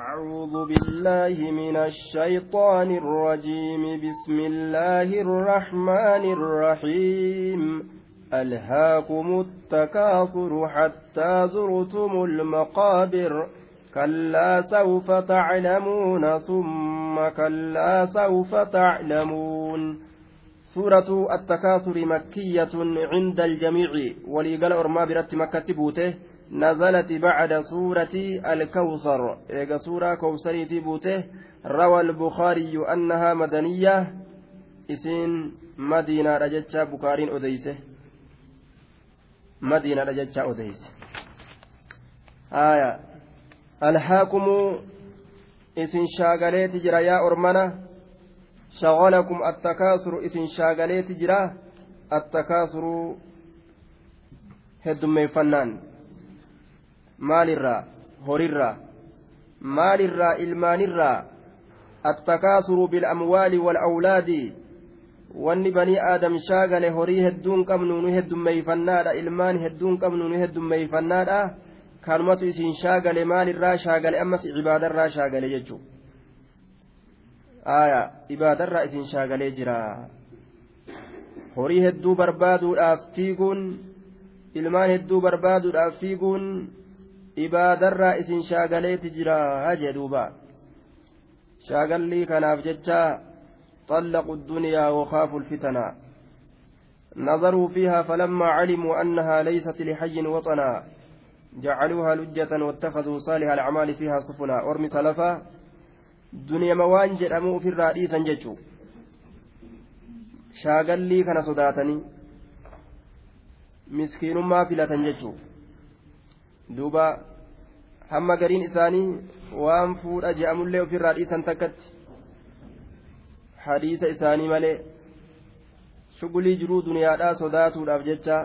أعوذ بالله من الشيطان الرجيم. بسم الله الرحمن الرحيم. ألهاكم التكاثر حتى زرتم المقابر. كلا سوف تعلمون ثم كلا سوف تعلمون. سورة التكاثر مكية عند الجميع. وليقال أرما برت مكة بوته. نزلت بعد سورة الكوثر. إيجا سورة كوثري تبوته روى البخاري أنها مدنية. إسين مدينة رجتشا بكارين أديسة. مدينة رجتشا أديسة. آية. الحاكم إسين شاغليت جرا يا أرمنا. شغلكم التكاثر إسين شاغليت جرا. التكاثر هدم فنان. Maalirraa horirraa maalirraa ilmaanirraa attakaasuru bilamwaali walawlaadi wanni banii aadam shaagale horii hedduun qabnu nu heddummeeyfannaadha ilmaan hedduun qabnu nu heddummeeyfannaadha kanumatu isin shaagale maalirraa shaagale ammas ibaadarraa shaagale jechuu aya ibaadarraa isin shaagalee jira horii hedduu barbaaduudhaaf fiiguun ilmaan hedduu barbaaduudhaaf fiiguun ibaadarraa isin shaagaleeti jira jee duuba. Shaagallii kanaaf jecha طلقوا الدنيا وخافوا الفتنا نظروا فيها فلما علموا أنها ليست لحي وطنا جعلوها لجة واتخذوا صالح الأعمال فيها سفنا أرمي سلفا دنيا موان جرموا في الرئيس ججوا shaagallii kana sodaatanii miskiinummaa filatan jechuu duuba hamma gariin isaanii waan fuudha je'amullee ofirraa dhiisan takkatti. Hadiisa isaanii malee shugulii jiruu duniyaadhaa sodaatuudhaaf jecha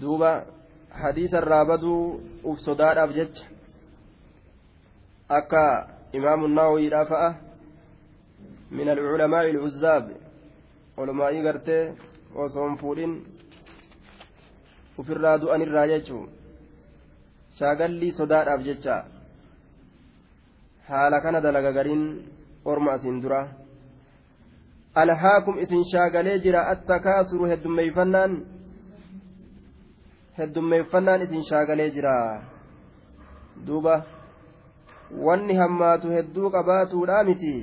duuba hadiisa irraa baduu uf sodaadhaaf jecha akka imaamu naawawiidhaa fa'a min alculamaa'i ilcuzzaab olumaa'ii gartee osoo hin fuudhin ufirraa du'anirraa jechuu shaagallii sodaadhaaf jecha haala kana dalaga gariin orma asiin dura. Alhaakum isin shaagalee jira attakaasuru heddummeeyfannaan heddummeeffannaan isin shaagalee jira. Duuba wanni hammaatu hedduu qabaatuudha miti.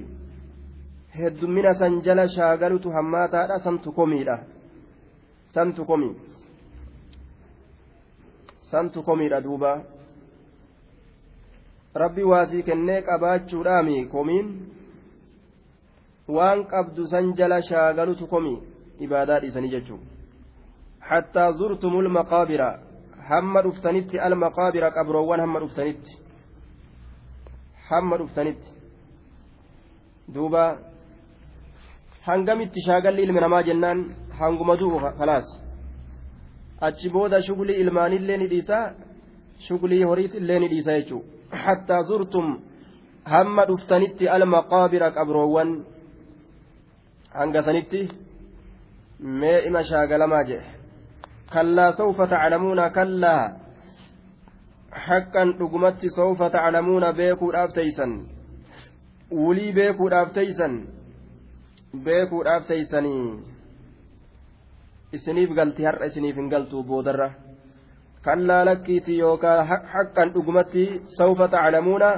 Heddummina san jala shaagalutu hammaataadha santu komiidha. Santu komii santu komiidha duuba rabbi waasii kennee qabaachuudhaami komiin waan qabdu san jala shaagalutu komi ibaadaa dhiisanii jechuun hattaa zurtumul maqaabira hamma dhuftanitti almaqaabira qabroowwan hamma dhuftanitti hamma dhuftanitti duuba hangamitti shaagalli ilmi namaa jennaan hanguma du'u kalaas achi booda shugulii ilmaanillee ni dhiisa shugulii horiis illee ni dhiisa jechuudha hattaa zurtum hamma dhuftanitti almaqaabira qabroowwan hanga sanitti mee ima shaagalamaa jedhe kallaa sawfa taclamuuna kallaa haqqan dhugumatti sawfa taclamuuna beekuudhaaf teeysan wulii beekuudhaaf teeysan beekuudhaaf teeysanii isiniif galti har'a isiniif hin galtu boodarra kallaa lakkiiti yookaan haqqan dhugumatti sawfa taclamuuna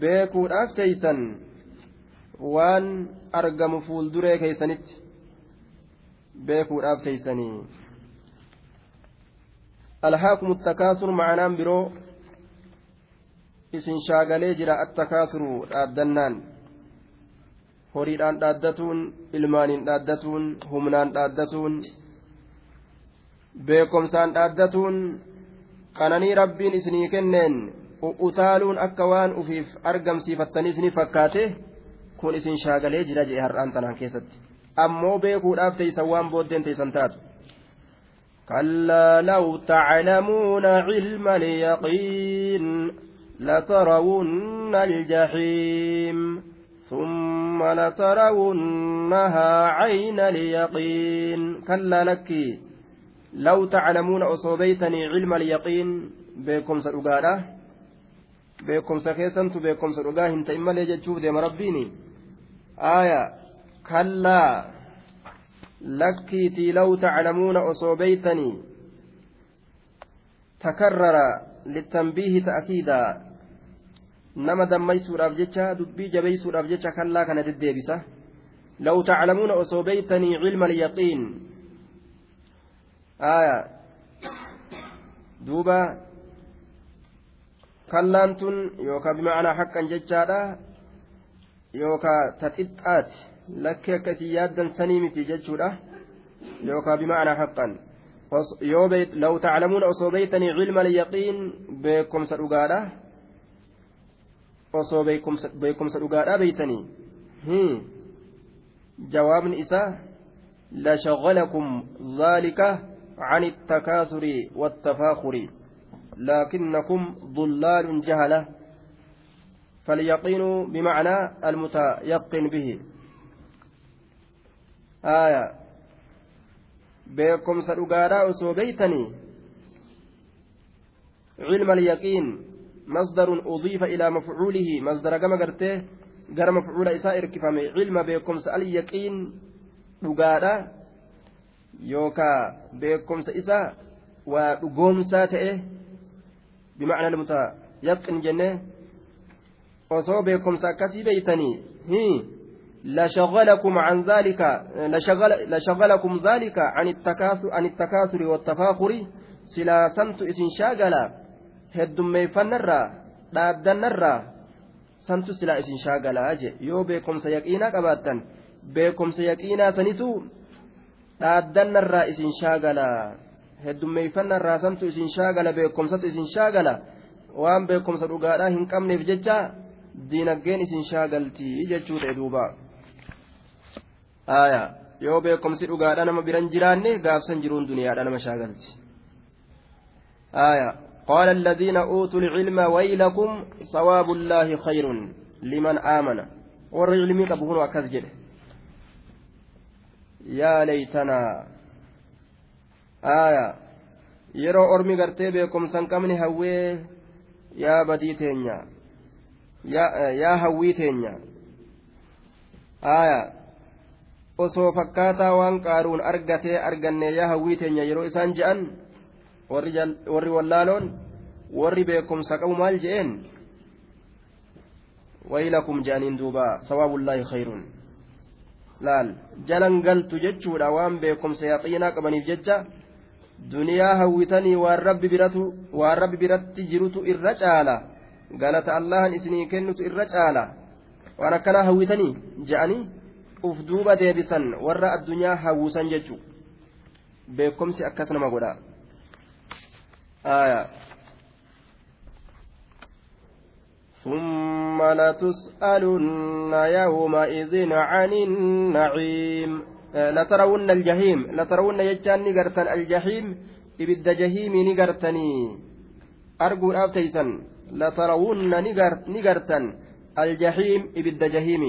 beekuudhaaf teeysan waan argamu fuulduree keeysanitti beekuudhaaf teeysanii alhaakum attakaasur macanaan biroo isin shaagalee jira attakaasuru dhaaddannaan horiidhaan dhaaddatuun ilmaaniin dhaaddatuun humnaan dhaaddatuun beekomsaan dhaaddatuun qananii rabbiin isinii kenneen utaaluun akka waan ufiif argamsiifattanii isinii fakkaate kun isin shaagalee jira jee har'aan tanaan keessatti ammoo beekuudhaaf teeysan waan booddeen teeysan taatu كلا لو تعلمون علم اليقين لترون الجحيم ثم لترونها عين اليقين كلا لك لو تعلمون أصوبيتني علم اليقين بكم سرقارة beekumsa dhugaa hin ta'in malee jechuuf deema rabbiini aaya kallaa lakkiitii law taclamuuna osoo beeytanii takarrara littanbiihi ta'kiidaa nama dammaysuudhaaf jecha dubbii jabeeysuudhaaf jecha kallaa kana deddeebisa law taclamuuna osoo beeytanii cilma alyaqiin aaya duuba kallaan tun yookaan bimacnaa haqqan jechaadha yookaan taxixxaati lakkee akka isin yaaddan sanii miti jechuudha yookaan bimacnaa haqqan yoo law taclamuuna osoo beeytanii cilma alyaqiin beekumsa dhugaadha osoo beekumsa dhugaadha beeytanii jawaabni isaa lashagalakum ذلك عن التكاثر والتفاخر لكنكم ضلال جهلة فاليقين بمعنى المتيقن به. آية بكم سرقارا أسوبيتني علم اليقين مصدر أضيف إلى مفعوله مصدر كما قرته قرم مفعول إساء إركفامي. علم بكم سأل يقين dhugaadha yookaa beekumsa isaa waa dhugoomsaa ta'e bimacnaa mutayaqqin jenne osoo beekumsa akkasii beeytanii لشغلكم عن ذلك لشغل لشغلكم ذلك عن التكاثر عن التكاثر والتفاخر سلا سنت إسن شاغلا الرا دادن الرا سنت سلا إسن شاغلا أجي يو بكم سيقينا قباتا بكم سيقينا سنتو dhaaddannarraa isin shaagala heddummeeffannarraa santu isin shaagala beekumsatu isin shaagala waan beekumsa dhugaadhaa hin qabneef jecha diinaggeen isin shaagaltii jechuu ta'e duuba yoo beekumsi dhugaadhaa nama biran jiraanne gaafsan jiruun duniyaadhaa nama shaagalti قال الذين أوتوا العلم ويلكم ثواب الله خير لمن آمن والعلم قبهن وكذجل yaa laytanaa aaya yeroo ormi gartee beekumsan qabne hawwee yaa badii teenya yaa hawwii teenya aaya osoo fakkaataa waan qaaruun argatee arganne yaa hawwii teenya yeroo isaan je'an warri wallaaloon warri beekumsa qabu maal je'een waylakum je'aniin duuba sawaabullaahi khayruun laal? Jalan galtu jechuudha. Waan beekumsa yaqiinaa qabaniif jecha duniyaa hawwitanii waan rabbi biratu waan rabbi biratti jirutu irra caala. Galata allahan isinii kennutu irra caala. Waan akkanaa hawwitanii je'anii uf duuba deebisan warra addunyaa hawwisan jechuudha. Beekumsi akkas nama godha. ثم لتسألن يومئذ عن النعيم. لترون الجحيم. لترون يجان نقرتن الجحيم. إبد جهيم نقرتني. أرجو أبتيسا لترون نقرتن الجحيم. إبد جهيم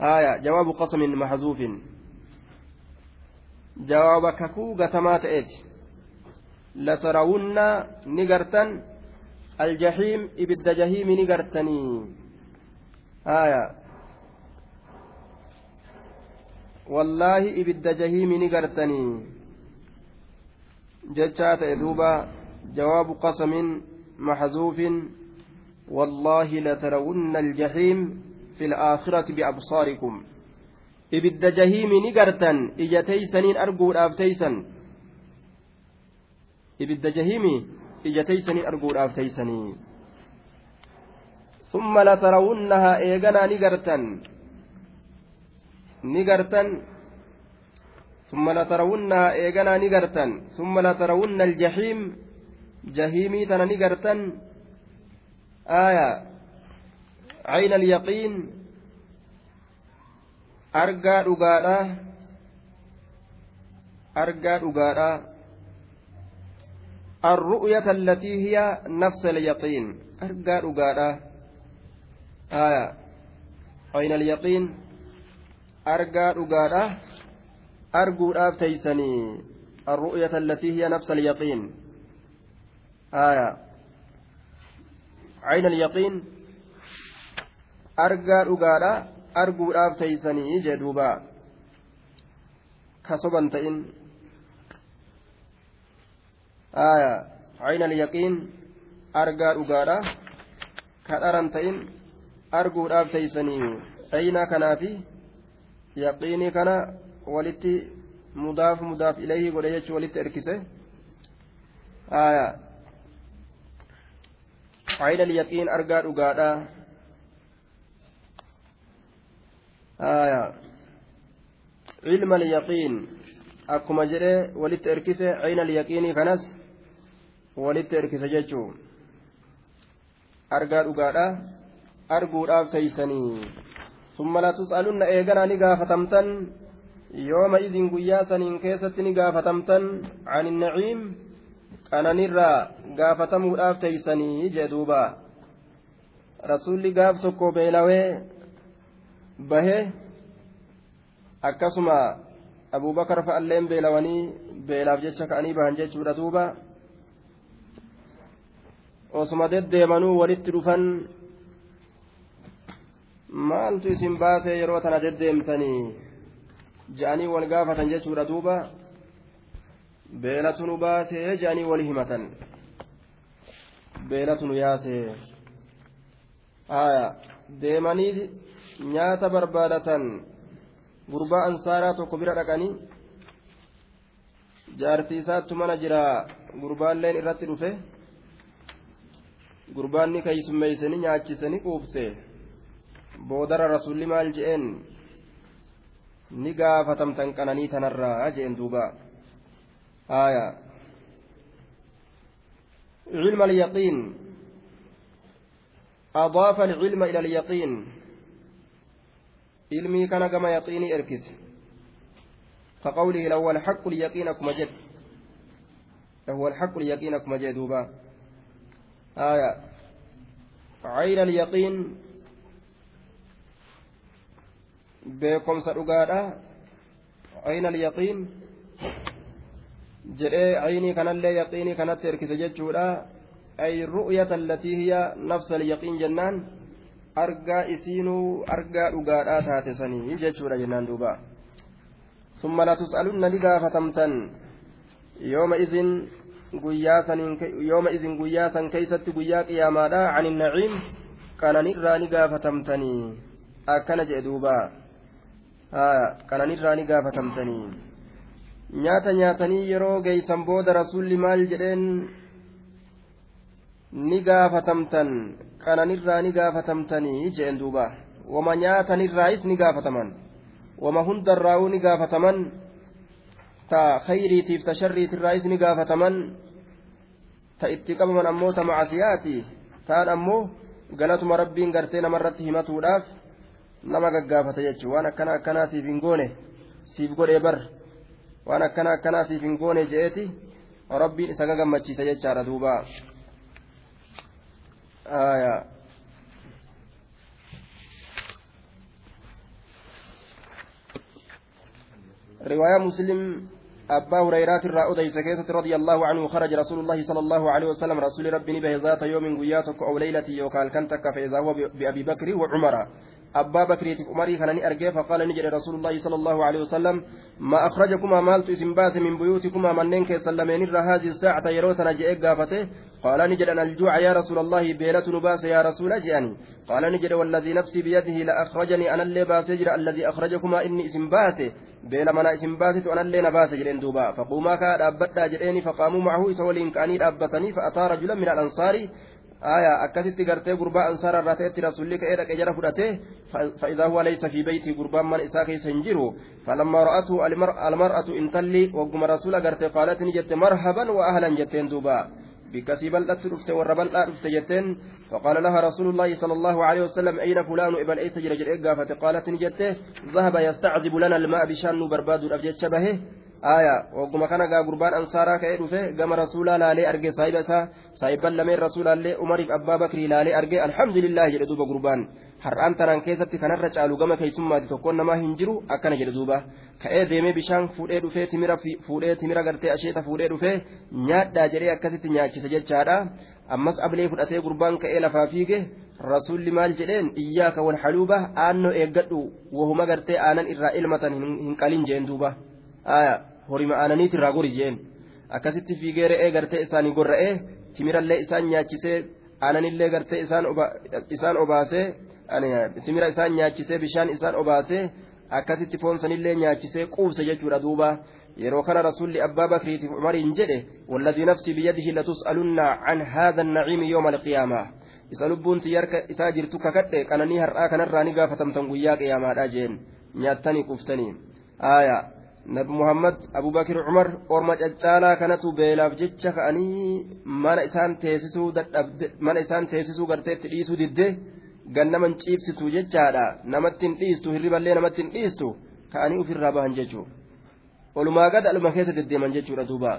آية. جواب قسم محذوف. جواب ككو قتمات إيت لترون نقرتن الجحيم إبد جهيم نقرتني. آية. والله إبد جهيم نقرتني. جتشات دوبا جواب قسم محذوف. والله لترون الجحيم في الآخرة بأبصاركم. إبد جهيم نقرتن. إجتيسنين أرجو الآفتيسن إبد جهيمي ija teeysanii arguudhaaf teeysanii summa latarawunnahaa eeganaa ni gartan ni gartan summa latarawunnahaa eeganaa ni gartan summa latarawunna aljahiim jahiimii tana ni gartan aaya عين اليقين argaa dhugaadha argaa dhugaadha الرؤية التي هي نفس اليقين. أرجى رجالا آية. أين اليقين؟ أرجى رجالا أرجو تيسني. الرؤية التي هي نفس اليقين. آية. عين اليقين؟ argaa dhugaadha arguudhaaf teeysanii jee duuba ka soban aya عين اليقين argaa dhugaadha ka dharan ta'in arguudhaaf teeysanii aynaa kanaafi yaqiinii kana walitti mudaaf mudaaf ilayhi godhe jechuu walitti erkise aya عين اليقين argaa dhugaadha cilma alyaqiin akkuma jedhe walitti erkise cayna alyaqiinii kanas walitti erkise jechuu. Argaa dhugaadha. Arguudhaaf teeysanii summa la tus'alunna eeganaa ni gaafatamtan. Yooma izin guyyaa saniin keessatti ni gaafatamtan. Can innaciim qananirraa gaafatamuudhaaf teeysanii jee duuba. Rasulli gaaf tokko beelawee bahee akkasuma abubakar fa'alleen beelawanii beelaaf jecha ka'anii bahan jechuudha duuba osuma deddeemanuu walitti dhufan maaltu isin baasee yeroo tana deddeemtanii je'anii wal gaafatan jechuudha duuba beelatu nu baasee je'anii wal himatan beelatu nu yaasee deemanii nyaata barbaadatan gurbaa ansaaraa tokko bira dhaqanii jaartii isaattu mana jira gurbaalleen irratti dhufe gurbaanni keeysummeeysanii nyaachisanii quubse boodara rasulli maal je'een ni gaafatamtan qananii tanarraa je'en duuba aya علم اليقين أضاف العلم إلى اليقين ilmii kana gama yaqiinii erkise كقوله لو الحق اليقين كما جد لو الحق اليقين كما جد دوبا آية عين اليقين بكم سرقادا عين اليقين jedhee aynii kanallee yaqiinii kanatti erkise jechuudha ay ru'yata allatii hiya nafsa alyaqiin jennaan argaa isiinuu argaa dhugaadhaa taate sanii jechuudha jennaan duuba summa latus'alunna ni gaafatamtan yooma izin guyyaa saniin yooma izin guyyaa san keeysatti guyyaa qiyaamaadha. Ani naciim qananirraa ni gaafatamtanii. Akkana jedhe duuba. Qananirraa ni gaafatamtanii. Nyaata nyaatanii yeroo geeysan booda rasuulli maal jedheen? Ni gaafatamtan. Qananirraa ni gaafatamtanii jeen duuba. Wama nyaatanirraayis ni gaafataman. Wama hundarraa'uu ni gaafataman ta khayriitiif ta sharriitirraa isni gaafataman ta itti qabaman ammoo ta macasiyaati taan ammoo galatuma rabbiin gartee namarratti himatuudhaaf nama gaggaafata jechuun waan akkana akkanaa siif hin goone siif godhee bar. Waan akkana akkanaa siif hin goone je'eeti rabbiin isa gagammachiisa jechaadha duuba. riwaaya muslim أبا هريرة الرأودي سكيتة رضي الله عنه خرج رسول الله صلى الله عليه وسلم رسول ربي به ذات يوم قياتك أو ليلة يوكال كنتك فإذا هو بأبي بكر وعمر. أبا بكر أمري خلاني أرجع فقال نجري رسول الله صلى الله عليه وسلم ما أخرجكما مالت إسم باس من بيوتكما منين كيسلمين هذه الساعة يروتنا جئ قافته؟ قال نجد أن الجوع يا رسول الله بيلة نباس يا رسول أجاني قال نجد والذي نفسي بيده لأخرجني أنا اللي باس الذي أخرجكما إني إسم باسه بيل منا اسم باسه أنا اللي نباس جرين دوبا فقوما كاد أبدا جريني فقاموا معه سولين كاني أبتني فأتى رجلا من الأنصار آية أكست قرتي قرباء أنصار الراتيت رسول لك إيرك إجرى فرأته فإذا هو ليس في بيتي قربان من إساكي سنجره فلما رأته المرأة انتلي وقم رسول قرتي قالت نجت مرحبا وأهلا جتين دوبا بكسي بلدت رفت وربلت رفت جتين فقال لها رسول الله صلى الله عليه وسلم أين فلان إبن أيس جرجل إيقا فقالت نجته ذهب يستعذب لنا الماء بشان برباد الأبجد شبهه آية وقم كان قربان أنصارا كأيدوفه قام رسولا لالي أرجي صاحب سا صاحبا لمن رسولا لي أمر أبا بكر لالي أرجي الحمد لله جل دوبا قربان. Har'aan tanaan keessatti kanarra caalu gama keessummaati tokkoon namaa hin jiru akkana jedhe duuba. Ka'ee deemee bishaan fuudhee dhufee timira fuudhee timira gartee asheeta fuudhee dhufee nyaadhaa jedhee akkasitti nyaachise jechaadha. Ammas ablee fudhatee gurbaan ka'ee lafaa fiige rasuulli maal jedheen? Iyyaaka wal haluuba aannoo eeggadhu. Wahuma gartee aanan irraa ilmatan hin qalin jeen duuba. Horima aananiit irraa gori jeen. Akkasitti fiigee re'ee gartee isaanii gorra'ee timirallee isaan nyaachisee aananillee gartee isaan obaasee timira isaan nyaachisee bishaan isaan obaasee akkasitti foonsanillee nyaachisee quubse jechuudha duuba. Yeroo kana rasuulli abbaa bakriitiif umariin jedhe walladii nafsii biyyadihi latus'alunna can haadha annaciimi yooma alqiyaamaa isa lubbuun tiyyarka isaa jirtu kakadhe qananii har'aa kanarraa ni gaafatamtan guyyaa qiyaamaadha jeen. Nyaattanii quuftanii. Aayaa nabi muhammad abubakir umar orma caccaalaa kanatu beelaaf jecha ka'anii mana isaan teessisuu teessisuu garteetti dhiisuu didde gannaman ciibsitu jechaadha namatti hin dhiistu hirriballee namatti hin dhiistu ka'anii ofirraa bahan jechuudha olumaa gad aluma keessa deddeeman jechuudha duuba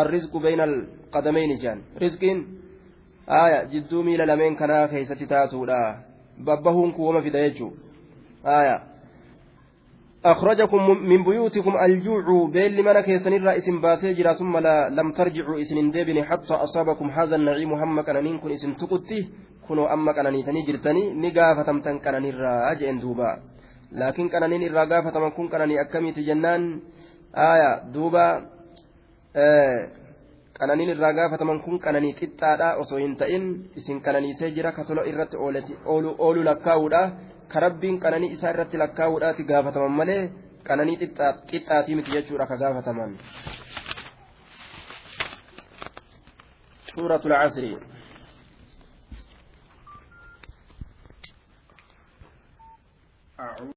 arrizqu bayna alqadamayni jaan rizqiin aya jidduu miila lameen kanaa keessatti taatuudha babbahuun kuwama fida jechuudha aya أخرجكم من بيوتكم الجوع بين لمن كيسن الرئيس باسجرا ثم لا لم ترجعوا إسن ديبن حتى أصابكم هذا النعيم هم كنانين كن إسن تقتي كناني تني جرتني نقافة تمتن كناني الراجع دوبا لكن كنانين الراقافة من كن كناني أكمي تجنان آية دوبا آه qananiin irraa gaafataman kun qananii qixxaadha osoo hin ta'in isin qananiisee jira katola irratti oolu lakkaa'uudha ka rabbiin qananii isaa irratti lakkaa'uudhaati gaafataman malee qananii qixxaatii miti jechuudha ka gaafataman. سورة العصر All right.